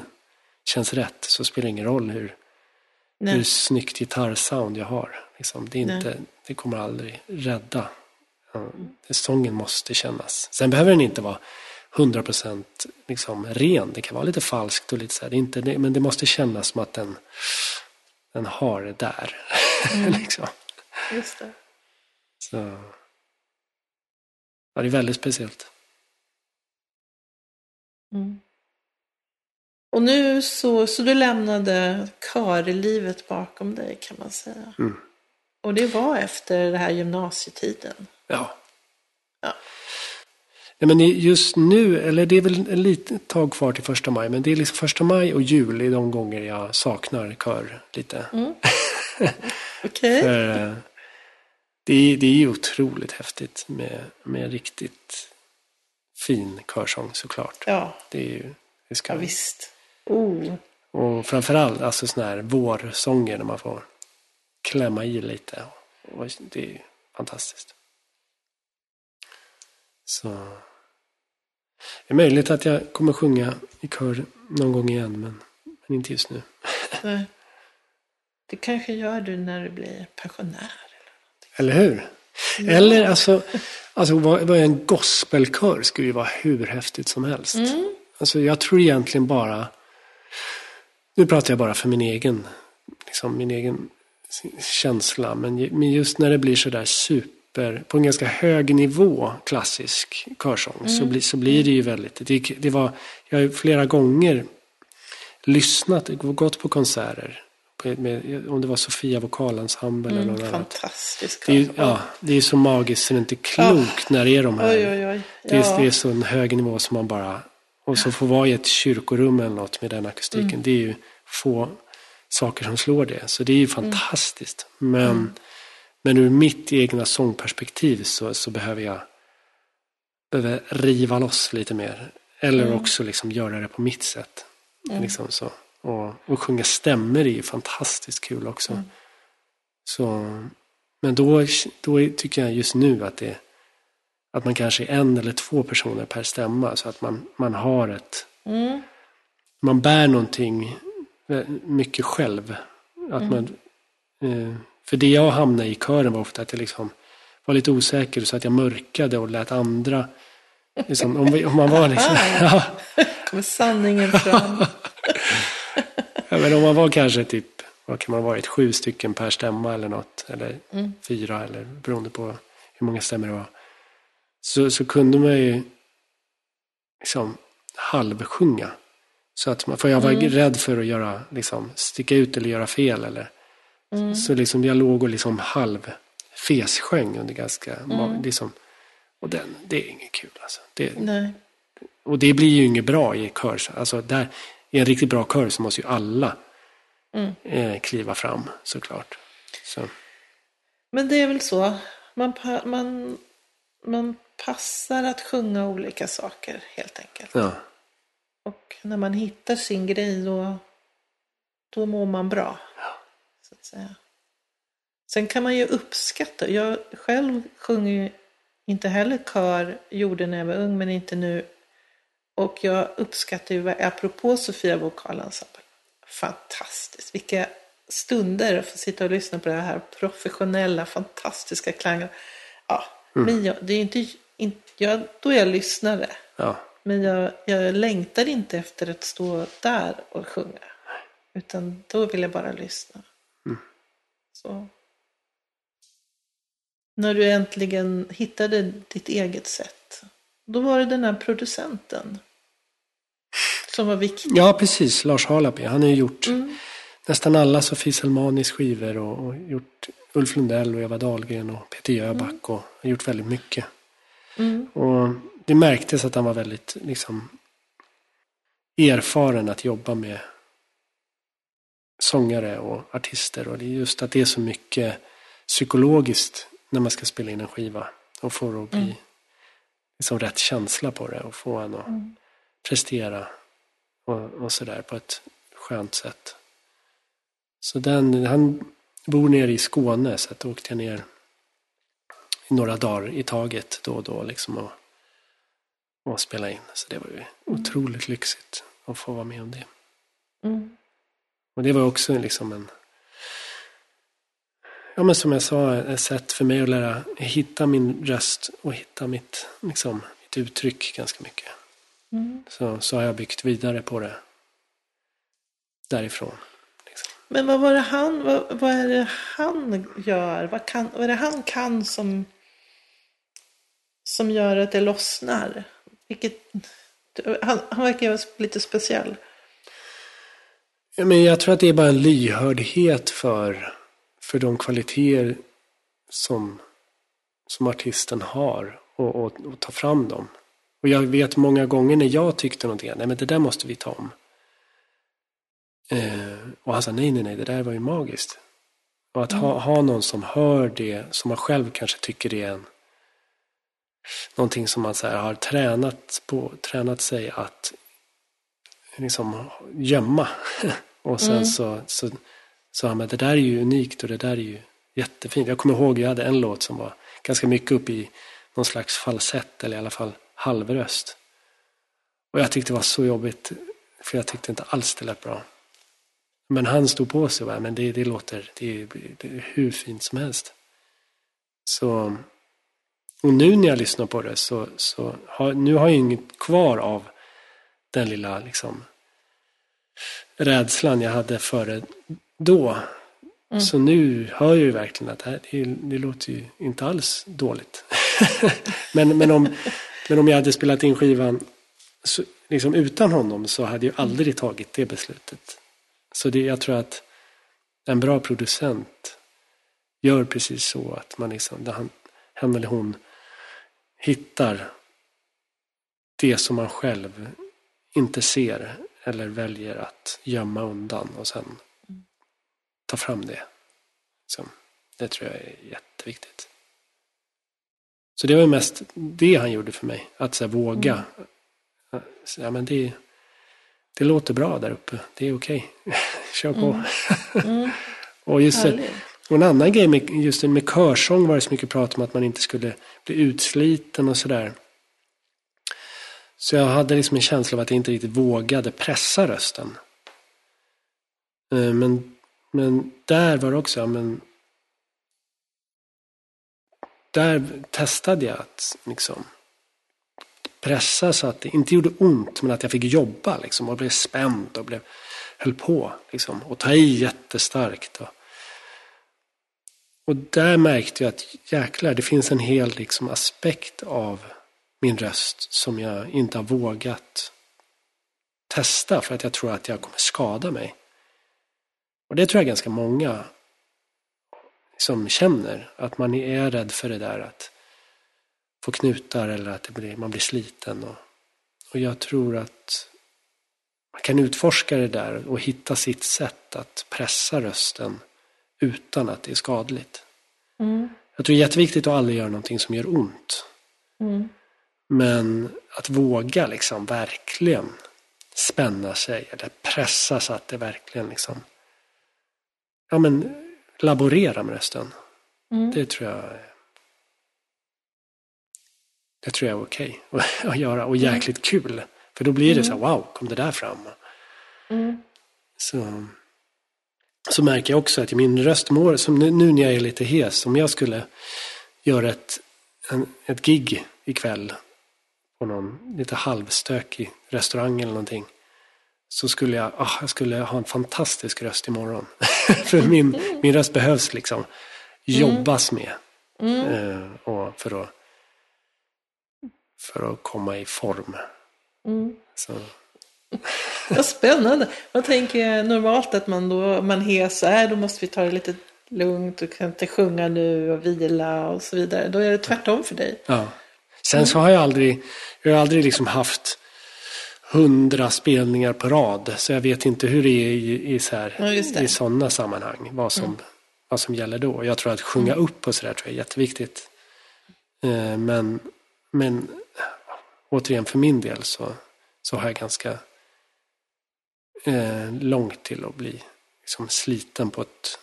känns rätt så spelar det ingen roll hur, hur snyggt gitarrsound jag har. Liksom, det, Nej. inte, det kommer aldrig rädda. Sången måste kännas. Sen behöver den inte vara 100% liksom ren. Det kan vara lite falskt och lite så här. Det är inte, det, men det måste kännas som att den, den har det där. liksom. Just det. Så. Ja, det är väldigt speciellt. Mm. Och nu så, så du lämnade körlivet bakom dig kan man säga. Mm. Och det var efter den här gymnasietiden. Ja. Nej, men just nu, eller det är väl ett litet tag kvar till första maj, men det är liksom första maj och jul är de gånger jag saknar kör lite. För, eh, det, är, det är ju otroligt häftigt med, med riktigt fin körsång såklart. Ja, Det är ju, det ska ja visst. Oh. Och framförallt alltså sådana här vårsånger när man får klämma i lite. Och det är ju fantastiskt. Så. Det är möjligt att jag kommer sjunga i kör någon gång igen, men, men inte just nu. Nej. Det kanske gör du när du blir pensionär. Eller hur? Eller alltså, alltså vad, vad en gospelkör skulle ju vara hur häftigt som helst. Alltså jag tror egentligen bara, nu pratar jag bara för min egen, liksom min egen känsla, men just när det blir sådär super, på en ganska hög nivå klassisk körsång så, blir, så blir det ju väldigt, det, det var, jag har flera gånger lyssnat, gått på konserter, på, med, om det var Sofia vokalensemble eller något annat. Det är, ju- ja, det är så magiskt så det är inte klokt när det är de här. Oj, oj, oj. Det, är, det är så en hög nivå som man bara... Och så få vara i ett kyrkorum eller något med den akustiken. Mm. Det är ju få saker som slår det. Så det är ju Mm. fantastiskt. Men, men ur mitt egna sångperspektiv så, så behöver jag behöver riva loss lite mer. Eller Mm. också liksom göra det på mitt sätt. Liksom så. Och, och sjunga stämmer är ju fantastiskt kul också. Mm. Så, men då, då tycker jag just nu att det att man kanske är en eller två personer per stämma. Så att man, man har ett... Mm. Man bär någonting vä- mycket själv. Att man, eh, för det jag hamnade i kören var ofta att jag liksom var lite osäker så att jag mörkade och lät andra... Liksom, om, vi, om man var liksom... Ja, kommer sanningen fram. Ja, men om man var kanske typ, vad kan man ha varit, sju stycken per stämma eller något. Eller fyra, eller beroende på hur många stämmor det var. Så, så kunde man ju liksom halvsjunga. Så att man, för jag var rädd för att göra, liksom, sticka ut eller göra fel. Eller, Så liksom jag låg och liksom halv fessjöng under ganska, liksom, och den, det är inget kul alltså. Det, Nej. och det blir ju inget bra i kör. Alltså där, I en riktigt bra kör så måste ju alla eh, kliva fram såklart. Så, Men det är väl så. Man, man, man passar att sjunga olika saker helt enkelt. ja. Och när man hittar sin grej då, då mår man bra. Så att säga. Sen kan man ju uppskatta. Jag själv sjunger ju inte heller kör, gjorde när jag var ung men inte nu. Och jag uppskattar ju, apropå Sofia vokalensemble, fantastiskt. Vilka stunder att få sitta och lyssna på det här professionella, fantastiska klangen. Ja, men jag, det är inte, inte jag, då är jag lyssnare. ja. Men jag, jag längtar inte efter att stå där och sjunga. Utan då vill jag bara lyssna. Mm. Så. När du äntligen hittade ditt eget sätt. Då var det den här producenten. Som var viktig. Ja, precis. Lars Halaby. Han har ju gjort Mm. nästan alla Sofie Selmanis skivor och, och gjort Ulf Lundell och Eva Dahlgren och Peter Jöback och har gjort väldigt mycket. Mm. Och det märktes att han var väldigt liksom erfaren att jobba med sångare och artister. Och det är just att det är så mycket psykologiskt när man ska spela in en skiva. Och få det att bli Mm. liksom rätt känsla på det och få en att Mm. prestera och, och sådär på ett skönt sätt. Så den, han bor nere i Skåne så att då åkte jag ner några dagar i taget då och då liksom och, och spela in. Så det var ju otroligt lyxigt att få vara med om det. Mm. Och det var också liksom en, ja men som jag sa, ett sätt för mig att lära hitta min röst och hitta mitt, liksom, mitt uttryck ganska mycket. Mm. Så, så har jag byggt vidare på det därifrån. Liksom. Men vad var det han, vad, vad är det han gör? Vad, kan, vad är det han kan som, som gör att det lossnar? Vilket, han, han verkar ju lite speciell. Ja, men jag tror att det är bara en lyhördhet för, för de kvaliteter som, som artisten har och, och, och ta fram dem. Och jag vet många gånger när jag tyckte någonting, nej men det där måste vi ta om. Eh, och han sa, nej, nej, nej, det där var ju magiskt. Och att ha, ha någon som hör det, som man själv kanske tycker är en, någonting som man så här, har tränat, på, tränat sig att liksom gömma. och sen Mm. så, så sa han, men det där är ju unikt och det där är ju jättefint. Jag kommer ihåg, jag hade en låt som var ganska mycket upp i någon slags falsett eller i alla fall halvröst. Och jag tyckte det var så jobbigt, för jag tyckte inte alls det lät bra. Men han stod på sig och bara, men det, det låter det det är hur fint som helst. Så, och nu när jag lyssnar på det så, så har, nu har jag inget kvar av den lilla liksom rädslan jag hade före då. Så nu hör jag ju verkligen att det, här, det, det låter ju inte alls dåligt. men, men, om, men om jag hade spelat in skivan så, liksom utan honom så hade jag aldrig tagit det beslutet. Så det, jag tror att en bra producent gör precis så att man liksom, han, han eller hon hittar det som man själv inte ser eller väljer att gömma undan och sen ta fram det. Så, det tror jag är jätteviktigt. Så det var mest det han gjorde för mig. Att så här, våga. Så, ja, men det, det låter bra där uppe. Det är okej. Kör på. Mm. och, just Härligt. och en annan grej med, just med körsång var det så mycket prat om att man inte skulle bli utsliten och sådär. Så jag hade liksom en känsla av att jag inte riktigt vågade pressa rösten. Eh, men, men där var det också, ja, men där testade jag att liksom pressa så att det inte gjorde ont men att jag fick jobba liksom och blev spänd och blev, höll på liksom och ta i jättestarkt. Och, och där märkte jag att jäklar, det finns en hel liksom aspekt av min röst som jag inte har vågat testa för att jag tror att jag kommer skada mig. Och det tror jag ganska många som känner, att man är rädd för det där att få knutar eller att det blir, man blir sliten. Och, och jag tror att man kan utforska det där och hitta sitt sätt att pressa rösten utan att det är skadligt. Mm. Jag tror det är jätteviktigt att aldrig göra någonting som gör ont. Mm. Men att våga liksom verkligen spänna sig eller pressa så att det verkligen liksom ja men laborera med rösten. Mm. Det tror jag det tror jag är okej att göra och jäkligt kul. För då blir det så här, wow, kom det där fram? Mm. Så, så märker jag också att i min röst mår, som nu, nu när jag är lite hes, om jag skulle göra ett, en, ett gig ikväll på någon lite halvstökig restaurang eller någonting. Så skulle jag, ah, jag skulle ha en fantastisk röst imorgon. för min, min röst behövs liksom jobbas med. Eh, och för, att, för att komma i form. Så, Vad spännande. Man tänker normalt att man då, man hes är, då måste vi ta det lite lugnt och kan inte sjunga nu och vila och så vidare. Då är det tvärtom för dig. ja. Sen så har jag aldrig, jag har aldrig liksom haft hundra spelningar på rad. Så jag vet inte hur det är i, i, så här, Ja. Mm. i sådana sammanhang. Vad som, vad som gäller då. Jag tror att sjunga Mm. upp och sådär tror jag är jätteviktigt. Eh, men, men återigen för min del så, så har jag ganska eh, långt till att bli liksom, sliten på ett,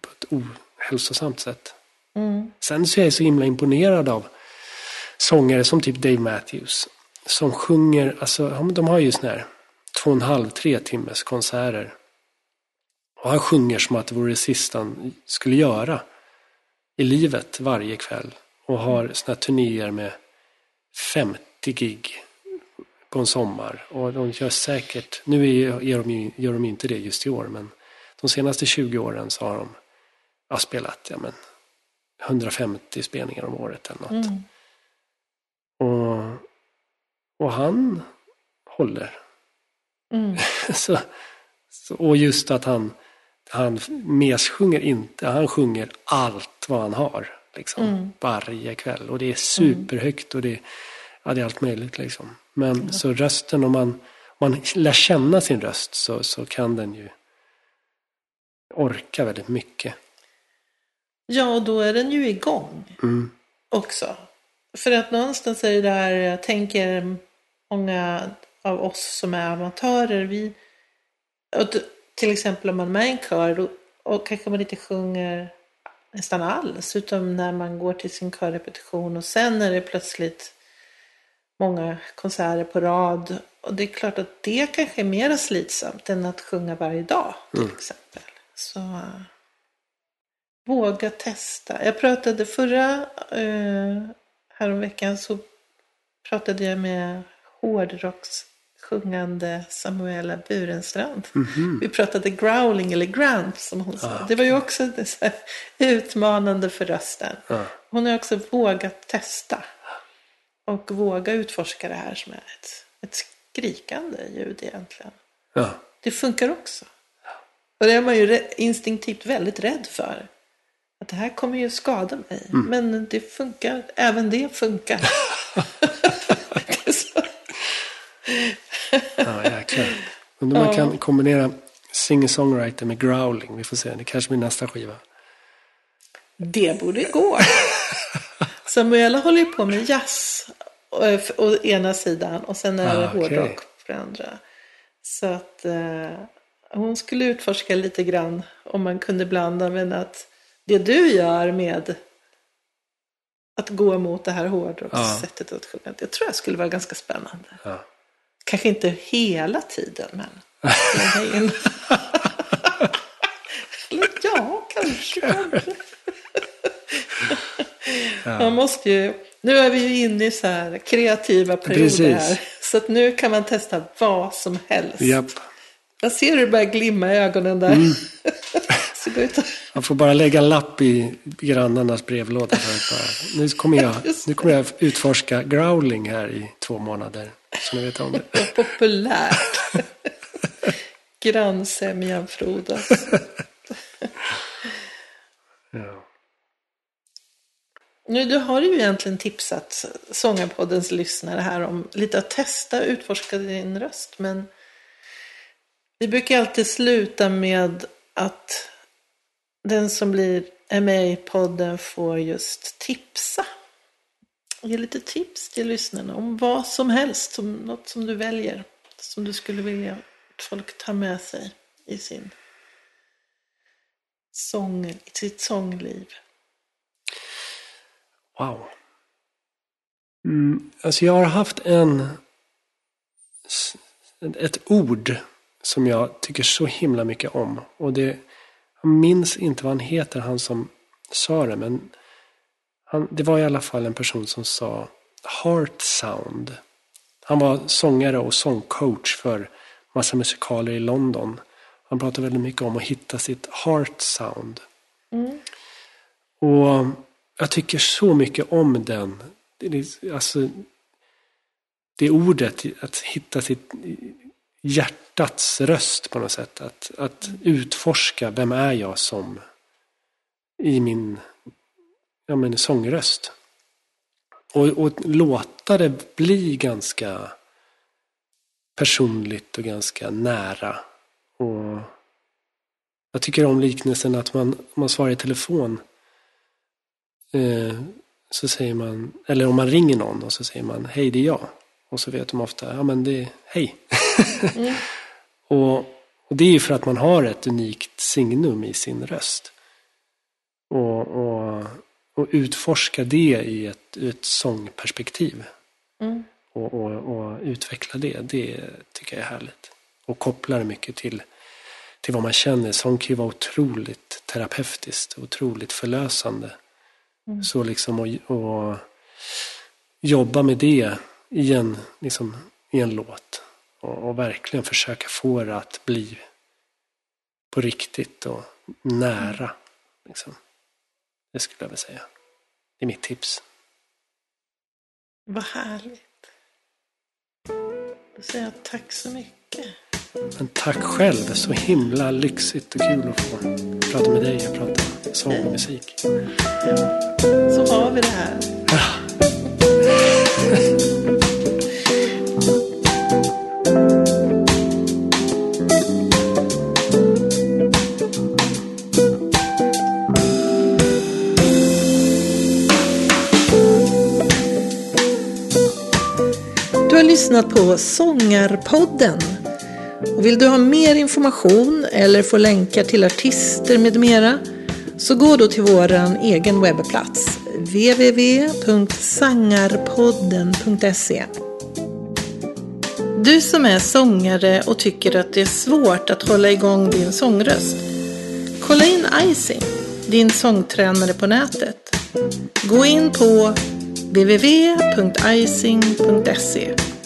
på ett ohälsosamt sätt. Mm. Sen så är jag så himla imponerad av sångare som typ Dave Matthews. Som sjunger, alltså de har ju såna här två och en halv, tre timmes konserter. Och han sjunger som att det vore det sista han skulle göra i livet varje kväll. Och har såna här turnéer med 50 gig på en sommar. Och de gör säkert, nu är, gör, de ju, gör de ju inte det just i år, men de senaste 20 åren så har de ja, spelat ja, men, 150 spelningar om året eller något. Mm. Och, och han håller. Mm. så, så, och just att han, han messjunger inte, han sjunger allt vad han har. Liksom, Mm. Varje kväll. Och det är superhögt och det, ja, det är allt möjligt. Liksom. Men så rösten, om man, om man lär känna sin röst så, så kan den ju orka väldigt mycket. Ja, och då är den ju igång Mm. också. För att någonstans är det där, jag tänker många av oss som är amatörer, vi, till exempel om man är med i en kör då, och kanske man inte sjunger nästan alls, utan när man går till sin körrepetition och sen är det plötsligt många konserter på rad. Och det är klart att det kanske är mer slitsamt än att sjunga varje dag till exempel. Så våga testa. Jag pratade förra, eh, häromveckan så pratade jag med hårdrockssjungande Samuela Burenstrand. Vi pratade growling eller grant som hon sa. Det var ju också utmanande för rösten. Ja. Hon har också vågat testa. Och våga utforska det här som är ett, ett skrikande ljud egentligen. Ja. Det funkar också. Och det är man ju instinktivt väldigt rädd för. Det här kommer ju skada mig. Men det funkar. Även det funkar. Det är så. Ja, jäklar. Undrar om man kan kombinera singer-songwriter med growling. Vi får se, det kanske blir nästa skiva. Det borde gå. Samuela håller ju på med jazz å å ena sidan och sen är det Ah, hårdrock på den andra. Så att eh, hon skulle utforska lite grann om man kunde blanda men att det du gör med att gå mot det här hårdrockssättet att sjunga. Det tror jag skulle vara ganska spännande. Ja. Kanske inte hela tiden men slänga in. Eller ja, kanske. kanske. Man måste ju, nu är vi ju inne i så här kreativa perioder Precis. här. Så att nu kan man testa vad som helst. Japp. Jag ser hur det börjar glimma i ögonen där. Mm. ut. Man får bara lägga en lapp i grannarnas brevlåda. För att bara, nu, kommer jag, nu kommer jag utforska growling här i två månader. Så ni vet om det. Populärt. Grannsämjan frodas. Ja. Nu, du har ju egentligen tipsat Sångarpoddens lyssnare här om lite att testa utforska din röst. Men vi brukar alltid sluta med att den som blir är med i podden får just tipsa. Ge lite tips till lyssnarna om vad som helst, som något som du väljer. Som du skulle vilja att folk tar med sig i sin sång, i sitt sångliv. Wow. Mm, alltså jag har haft en... Ett ord som jag tycker så himla mycket om. Och det... Jag minns inte vad han heter, han som sa det. Men han, det var i alla fall en person som sa heart sound. Han var sångare och sångcoach för massa musikaler i London. Han pratar väldigt mycket om att hitta sitt heart sound. Mm. Och jag tycker så mycket om den. Det, alltså, det ordet, att hitta sitt hjärtats röst på något sätt. Att, att utforska, vem är jag som i min ja, men, sångröst. Och, och låta det bli ganska personligt och ganska nära. Och jag tycker om liknelsen att man, man svarar i telefon. Eh, så säger man, eller om man ringer någon och så säger man hej det är jag. Och så vet de ofta, ja men det är hej. Mm. och, och det är ju för att man har ett unikt signum i sin röst. Och, och, och utforska det i ett, ett sångperspektiv. Mm. Och, och, och, utveckla det, det tycker jag är härligt. Och koppla det mycket till, till vad man känner. Sång kan ju vara otroligt terapeutiskt, otroligt förlösande. Mm. Så liksom att jobba med det i en, liksom, i en låt. Och, och, verkligen försöka få det att bli på riktigt och nära. Liksom. Det skulle jag vilja säga. Det är mitt tips. Vad härligt. Då säger jag tack så mycket. Men tack själv. Så himla lyxigt och kul att få prata med dig och prata sång och musik. Ja, så har vi det här. Lyssnat på Sångarpodden. Och vill du ha mer information eller få länkar till artister med mera så gå då till vår egen webbplats www.sangarpodden.se Du som är sångare och tycker att det är svårt att hålla igång din sångröst. Kolla in Icing, din sångtränare på nätet. Gå in på www.icing.se